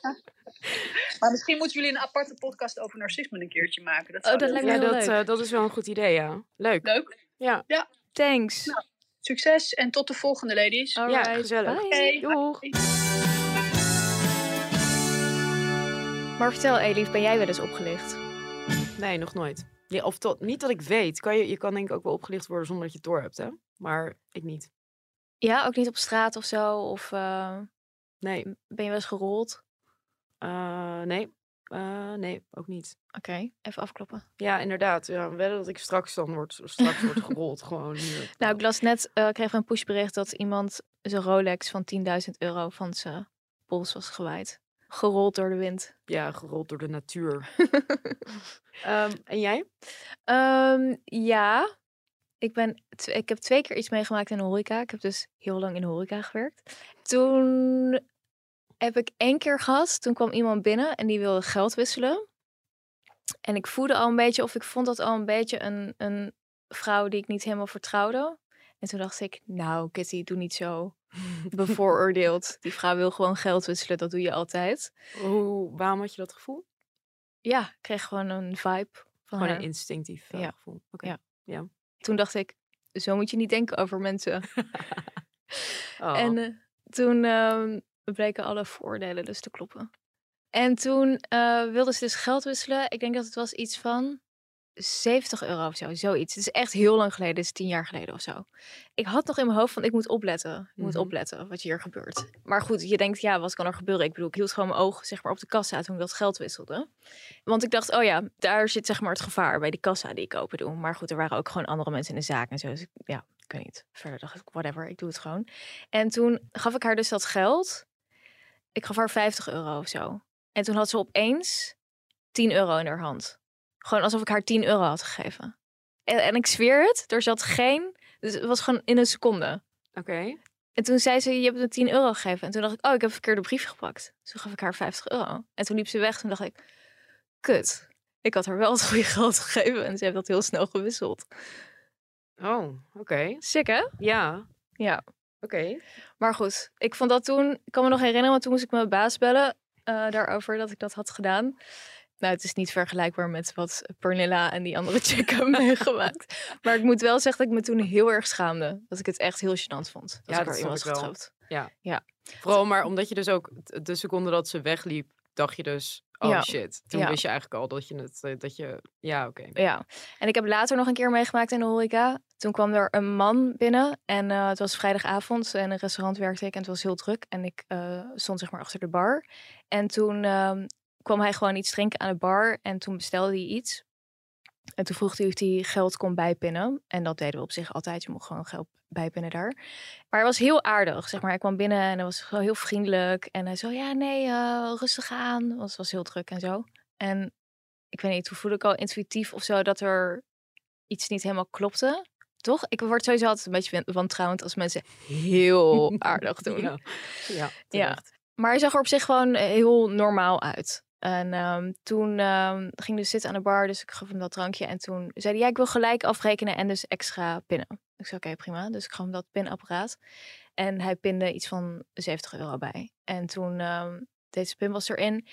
<laughs> maar misschien moeten jullie een aparte podcast over narcisme een keertje maken. Dat, Oh, zou dat leuk lijkt me Ja, heel dat, leuk. eh, dat is wel een goed idee, ja. Leuk. Leuk. Ja, Ja, Thanks. Nou, succes en tot de volgende, ladies. ja gezellig. bye. Doeg. Maar vertel, Elif, ben jij wel eens opgelicht? Nee, nog nooit. Ja, of tot, niet dat ik weet. Kan je, je kan denk ik ook wel opgelicht worden zonder dat je het door hebt, hè? Maar ik niet. Ja, ook niet op straat of zo? Of eh, Nee. ben je wel eens gerold? Eh, nee. Eh, nee, ook niet. Oké, even afkloppen. Ja, inderdaad. Ja, wel dat ik straks dan word, straks word <laughs> gerold. Gewoon hier. Nou, ik las net, kreeg een pushbericht dat iemand zijn Rolex van 10.000 euro van zijn pols was gewaaid. Gerold door de wind. Ja, gerold door de natuur. <laughs> Ehm, en jij? Ehm, ja, ik, ben ik heb twee keer iets meegemaakt in de horeca. Ik heb dus heel lang in de horeca gewerkt. Toen heb ik één keer gehad. Toen kwam iemand binnen en die wilde geld wisselen. En ik voelde al een beetje, of ik vond dat al een beetje een, een vrouw die ik niet helemaal vertrouwde. En toen dacht ik, nou Kitty, doe niet zo <laughs> bevooroordeeld. Die vrouw wil gewoon geld wisselen, dat doe je altijd. Hoe, waarom had je dat gevoel? Ja, ik kreeg gewoon een vibe van Gewoon haar. een instinctief eh, Ja. gevoel. Ja. Ja. Toen dacht ik, zo moet je niet denken over mensen. <laughs> Oh. En eh, toen ehm, bleken alle voordelen dus te kloppen. En toen eh wilden ze dus geld wisselen. Ik denk dat het was iets van 70 euro of zo, zoiets. Het is echt heel lang geleden, het is tien jaar geleden of zo. Ik had nog in mijn hoofd van, ik moet opletten. Ik moet Mhm. opletten wat hier gebeurt. Maar goed, je denkt, ja, wat kan er gebeuren? Ik bedoel, ik hield gewoon mijn oog zeg maar, op de kassa toen ik dat geld wisselde. Want ik dacht, oh ja, daar zit zeg maar het gevaar bij die kassa die ik open doe. Maar goed, er waren ook gewoon andere mensen in de zaak en zo. Dus ja, ik weet niet. Verder dacht ik, whatever, ik doe het gewoon. En toen gaf ik haar dus dat geld. Ik gaf haar 50 euro of zo. En toen had ze opeens 10 euro in haar hand. Gewoon alsof ik haar 10 euro had gegeven. En, en ik zweer het, er zat geen... Dus het was gewoon in een seconde. Oké. En toen zei ze, je hebt me 10 euro gegeven. En toen dacht ik, oh, ik heb een verkeerde brief gepakt. Dus toen gaf ik haar 50 euro. En toen liep ze weg. Toen dacht ik, kut. Ik had haar wel het goede geld gegeven. En ze heeft dat heel snel gewisseld. Oh, oké. Sick, hè? Ja, Ja. oké. Maar goed, ik vond dat toen... Ik kan me nog herinneren, want toen moest ik mijn baas bellen... eh, daarover dat ik dat had gedaan. Nou, het is niet vergelijkbaar met wat Pernilla en die andere chick <laughs> hebben meegemaakt. Maar ik moet wel zeggen dat ik me toen heel erg schaamde. Dat ik het echt heel gênant vond. Dat Ja, ik dat was getrapt. Ja. Ja. Vooral maar omdat je dus ook de seconde dat ze wegliep, dacht je dus, oh Ja. shit. Toen Ja. wist je eigenlijk al dat je het, eh, dat je, ja, oké. Ja, en ik heb later nog een keer meegemaakt in de horeca. Toen kwam er een man binnen en eh, het was vrijdagavond en een restaurant werkte ik en het was heel druk. En ik eh, stond zeg maar achter de bar. En toen ehm, kwam hij gewoon iets drinken aan de bar en toen bestelde hij iets. En toen vroeg hij of hij geld kon bijpinnen. En dat deden we op zich altijd. Je mocht gewoon geld bijpinnen daar. Maar hij was heel aardig. Zeg maar. Hij kwam binnen en hij was gewoon heel vriendelijk. En hij zo, ja, nee, eh, rustig aan. Want het was heel druk en zo. En ik weet niet, toen voelde ik al intuïtief of zo dat er iets niet helemaal klopte. Toch? Ik word sowieso altijd een beetje wan- wantrouwend als mensen heel <laughs> aardig doen. Ja, ja. Maar hij zag er op zich gewoon heel normaal uit. En ehm, toen ehm, ging dus zitten aan de bar, dus ik gaf hem dat drankje. En toen zei hij, ja, ik wil gelijk afrekenen en dus extra pinnen. Ik zei, oké, prima. Dus ik gaf hem dat pinapparaat. En hij pinde iets van 70 euro bij. En toen ehm deed zijn pinpas erin.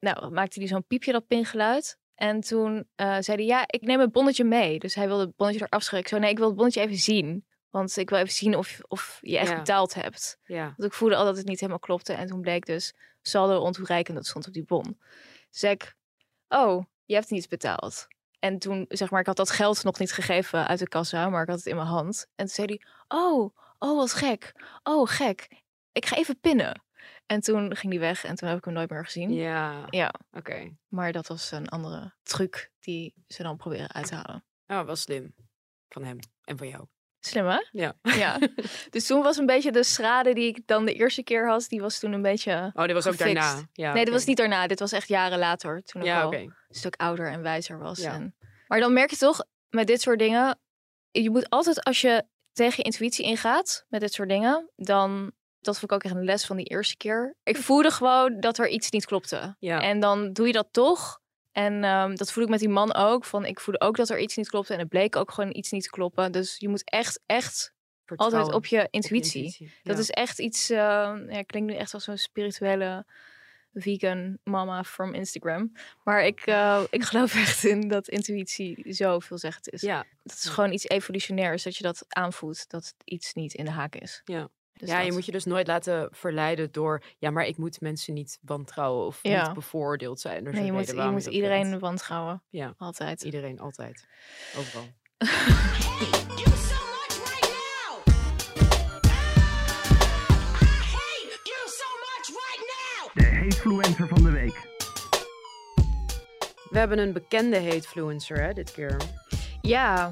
Nou, maakte hij zo'n piepje, dat pingeluid. En toen eh, zei hij, ja, ik neem het bonnetje mee. Dus hij wilde het bonnetje eraf schrikken. Ik zo, nee, ik wil het bonnetje even zien. Want ik wil even zien of, of je echt Ja. betaald hebt. Ja. Want ik voelde al dat het niet helemaal klopte. En toen bleek dus saldo ontoereikend. Dat stond op die bon. Dus ik, oh, je hebt niet betaald. En toen, zeg maar, ik had dat geld nog niet gegeven uit de kassa, maar ik had het in mijn hand. En toen zei hij, oh, oh, wat gek. Oh, gek. Ik ga even pinnen. En toen ging die weg en toen heb ik hem nooit meer gezien. Ja, Ja, oké. maar dat was een andere truc die ze dan proberen uit te halen. Oh, wel slim. Van hem en van jou. Slim hè? Ja. Ja. <laughs> dus toen was een beetje de schade die ik dan de eerste keer had, die was toen een beetje. Oh, dit was ook daarna. Ja, nee, dit was niet daarna. Dit was echt jaren later. Toen ik Ja, al een stuk ouder en wijzer was. Ja. En... Maar dan merk je toch met dit soort dingen. Je moet altijd als je tegen je intuïtie ingaat met dit soort dingen, dan. Dat vond ik ook echt een les van die eerste keer. Ik voelde gewoon dat er iets niet klopte. Ja. En dan doe je dat toch. En ehm, dat voel ik met die man ook. Van ik voelde ook dat er iets niet klopte. En het bleek ook gewoon iets niet te kloppen. Dus je moet echt, echt altijd op je intuïtie. intuïtie, Dat ja. is echt iets. eh ja, klinkt nu echt als zo'n spirituele vegan mama from Instagram. Maar ik, eh, ik geloof <laughs> echt in dat intuïtie zo veelzeggend is. Ja. Dat is gewoon iets evolutionairs. Dat je dat aanvoelt. Dat iets niet in de haak is. Ja. Dus ja, je moet je dus nooit laten verleiden door... Ja, maar ik moet mensen niet wantrouwen of Ja. niet bevoordeeld zijn. Er Nee, je moet, je iedereen wantrouwen. Ja, Altijd. iedereen, altijd. Overal. <laughs> De hatefluencer van de week. We hebben een bekende hatefluencer, hè, dit keer. Ja,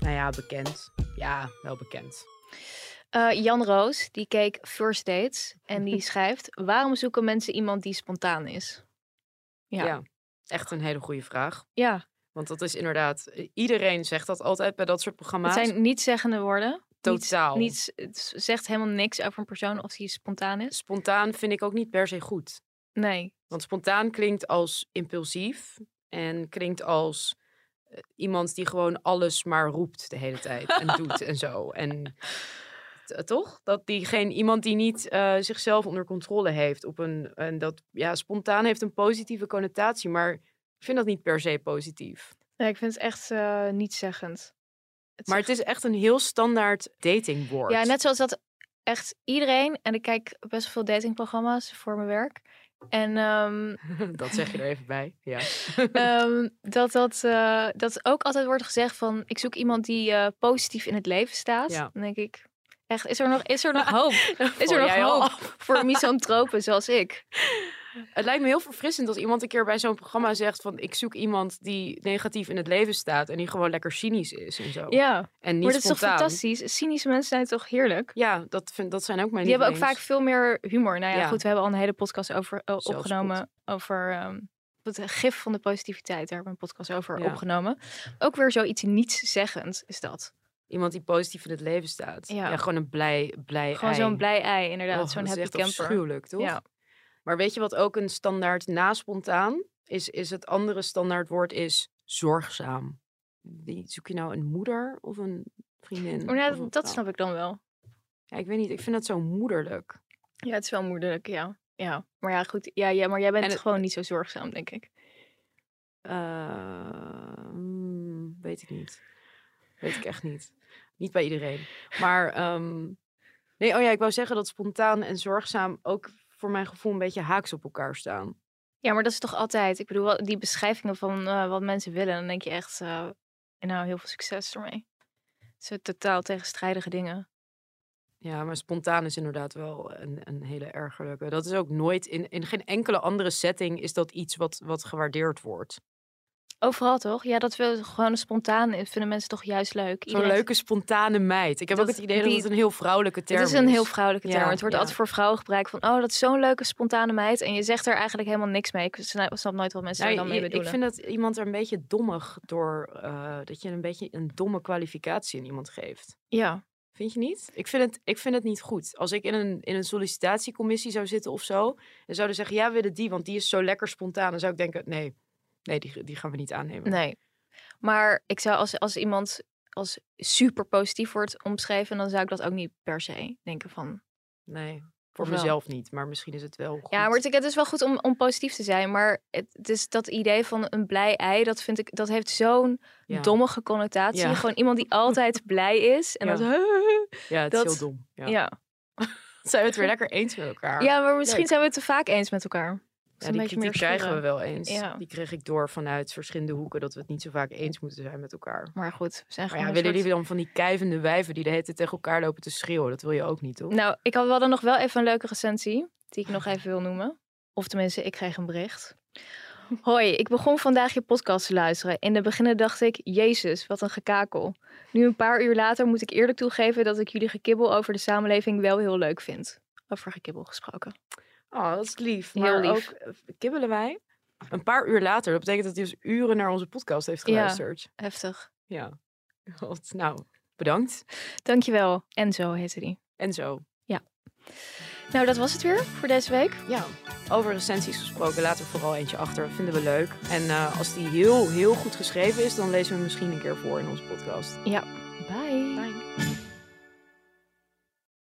Nou ja, bekend. Ja, wel bekend. Eh, Jan Roos, die keek First Dates. En die <laughs> schrijft, waarom zoeken mensen iemand die spontaan is? Ja. Ja. echt een hele goede vraag. Ja, Want dat is inderdaad... eh, Iedereen zegt dat altijd bij dat soort het programma's. zijn niet zeggende woorden. Totaal. Niets, niets, het zegt helemaal niks over een persoon of die spontaan is. Spontaan vind ik ook niet per se goed. Nee. Want spontaan klinkt als impulsief en klinkt als eh, iemand die gewoon alles maar roept de hele tijd en doet en zo. En <laughs> toch? Dat die geen iemand die niet eh, zichzelf onder controle heeft op een en dat ja spontaan heeft een positieve connotatie, maar ik vind dat niet per se positief. Nee, ik vind het echt uh, niet zeggend. Maar het is echt een heel standaard datingwoord. Ja, net zoals dat echt iedereen, en ik kijk best veel datingprogramma's voor mijn werk. En ehm, <laughs> dat zeg je er even bij. Ja. <laughs> ehm, dat, dat, eh, dat ook altijd wordt gezegd van ik zoek iemand die eh, positief in het leven staat. Ja. Dan denk ik, echt, is er nog, is er nog hoop? <laughs> is er nog hoop <laughs> voor misantropen zoals ik? Het lijkt me heel verfrissend als iemand een keer bij zo'n programma zegt van ik zoek iemand die negatief in het leven staat en die gewoon lekker cynisch is en zo. Ja, En niet maar dat is toch fantastisch? Cynische mensen zijn toch heerlijk? Ja, dat, vind, dat zijn ook mijn Die hebben ook vaak veel meer humor. Nou ja, Ja. goed, we hebben al een hele podcast over eh, opgenomen. Over ehm, het gif van de positiviteit. Daar hebben we een podcast over Ja. opgenomen. Ook weer zoiets nietszeggend is dat. Iemand die positief in het leven staat. Ja. Ja, gewoon een blij, blij Gewoon zo'n blij ei, inderdaad. Zo'n happy echt camper. afschuwelijk, toch? Ja. Maar weet je wat ook een standaard na spontaan is? Is het andere standaard woord is zorgzaam. Wie, zoek je nou een moeder of een vriendin? Maar nou, of een dat, snap ik dan wel. Ja, ik weet niet. Ik vind dat zo moederlijk. Ja, het is wel moeilijk, ja. Ja, maar ja, goed. Ja, ja maar jij bent het- gewoon niet zo zorgzaam, denk ik. Eh, mm, weet ik niet. Weet ik echt niet. Niet bij iedereen. Maar ehm, nee, oh ja, ik wou zeggen dat spontaan en zorgzaam ook voor mijn gevoel een beetje haaks op elkaar staan. Ja, maar dat is toch altijd... Ik bedoel, die beschrijvingen van eh, wat mensen willen... dan denk je echt, eh, nou, heel veel succes ermee. Het zijn totaal tegenstrijdige dingen. Ja, maar spontaan is inderdaad wel een, een hele ergerlijke. Dat is ook nooit in, in geen enkele andere setting is dat iets wat, wat gewaardeerd wordt. Overal toch? Ja, dat we gewoon spontaan vinden mensen toch juist leuk. Zo'n Iedereen- leuke spontane meid. Ik heb ook het idee dat het een heel vrouwelijke term Het is. is een heel vrouwelijke term. Ja, het wordt ja. altijd voor vrouwen gebruikt van... oh, dat is zo'n leuke, spontane meid. En je zegt er eigenlijk helemaal niks mee. Ik snap nooit wat mensen Nou, daar dan mee je- ik bedoelen. vind dat iemand er een beetje dommig door... eh, dat je een beetje een domme kwalificatie aan iemand geeft. Ja. Vind je niet? Ik vind het, ik vind het niet goed. Als ik in een, in een sollicitatiecommissie zou zitten of zo... en zouden zeggen, ja, we willen die, want die is zo lekker spontaan... dan zou ik denken, nee, nee die, die gaan we niet aannemen. Nee. Maar ik zou als, als iemand als super positief wordt omschreven... dan zou ik dat ook niet per se denken van... Nee, voor wel? mezelf niet. Maar misschien is het wel goed. Ja, maar het, is wel goed om, om positief te zijn. Maar het, het is dat idee van een blij ei, dat vind ik, dat heeft zo'n Ja. dommige connotatie. Ja. Gewoon iemand die altijd <laughs> blij is. En Ja. dat, <laughs> Ja, het dat- is heel dom. Ja. ja. <laughs> Zijn we het weer lekker eens met elkaar? Ja, maar misschien Leuk. zijn we het te vaak eens met elkaar. Ja, die kritiek krijgen we wel eens. Ja. Die kreeg ik door vanuit verschillende hoeken dat we het niet zo vaak eens moeten zijn met elkaar. Maar goed, we zijn Maar gewoon ja, willen soort- jullie dan van die kijvende wijven die de hele tijd tegen elkaar lopen te schreeuwen? Dat wil je ook niet, toch? Nou, ik had, we hadden nog wel even een leuke recensie. die ik nog even wil noemen. Of tenminste, ik kreeg een bericht. Hoi, ik begon vandaag je podcast te luisteren. In de beginnen dacht ik, jezus, wat een gekakel. Nu een paar uur later moet ik eerlijk toegeven dat ik jullie gekibbel over de samenleving wel heel leuk vind. Over gekibbel gesproken. Oh, dat is lief. Heel Maar lief. ook eh, kibbelen wij een paar uur later. Dat betekent dat hij dus uren naar onze podcast heeft Ja. geluisterd. Heftig. Ja. Wat, nou, bedankt. Dankjewel. Enzo heette die. En zo. Ja. Nou, dat was het weer voor deze week. Ja, over recensies gesproken, laten we vooral eentje achter. Vinden we leuk. En eh, als die heel, heel goed geschreven is, dan lezen we hem misschien een keer voor in onze podcast. Ja. Bye. Bye.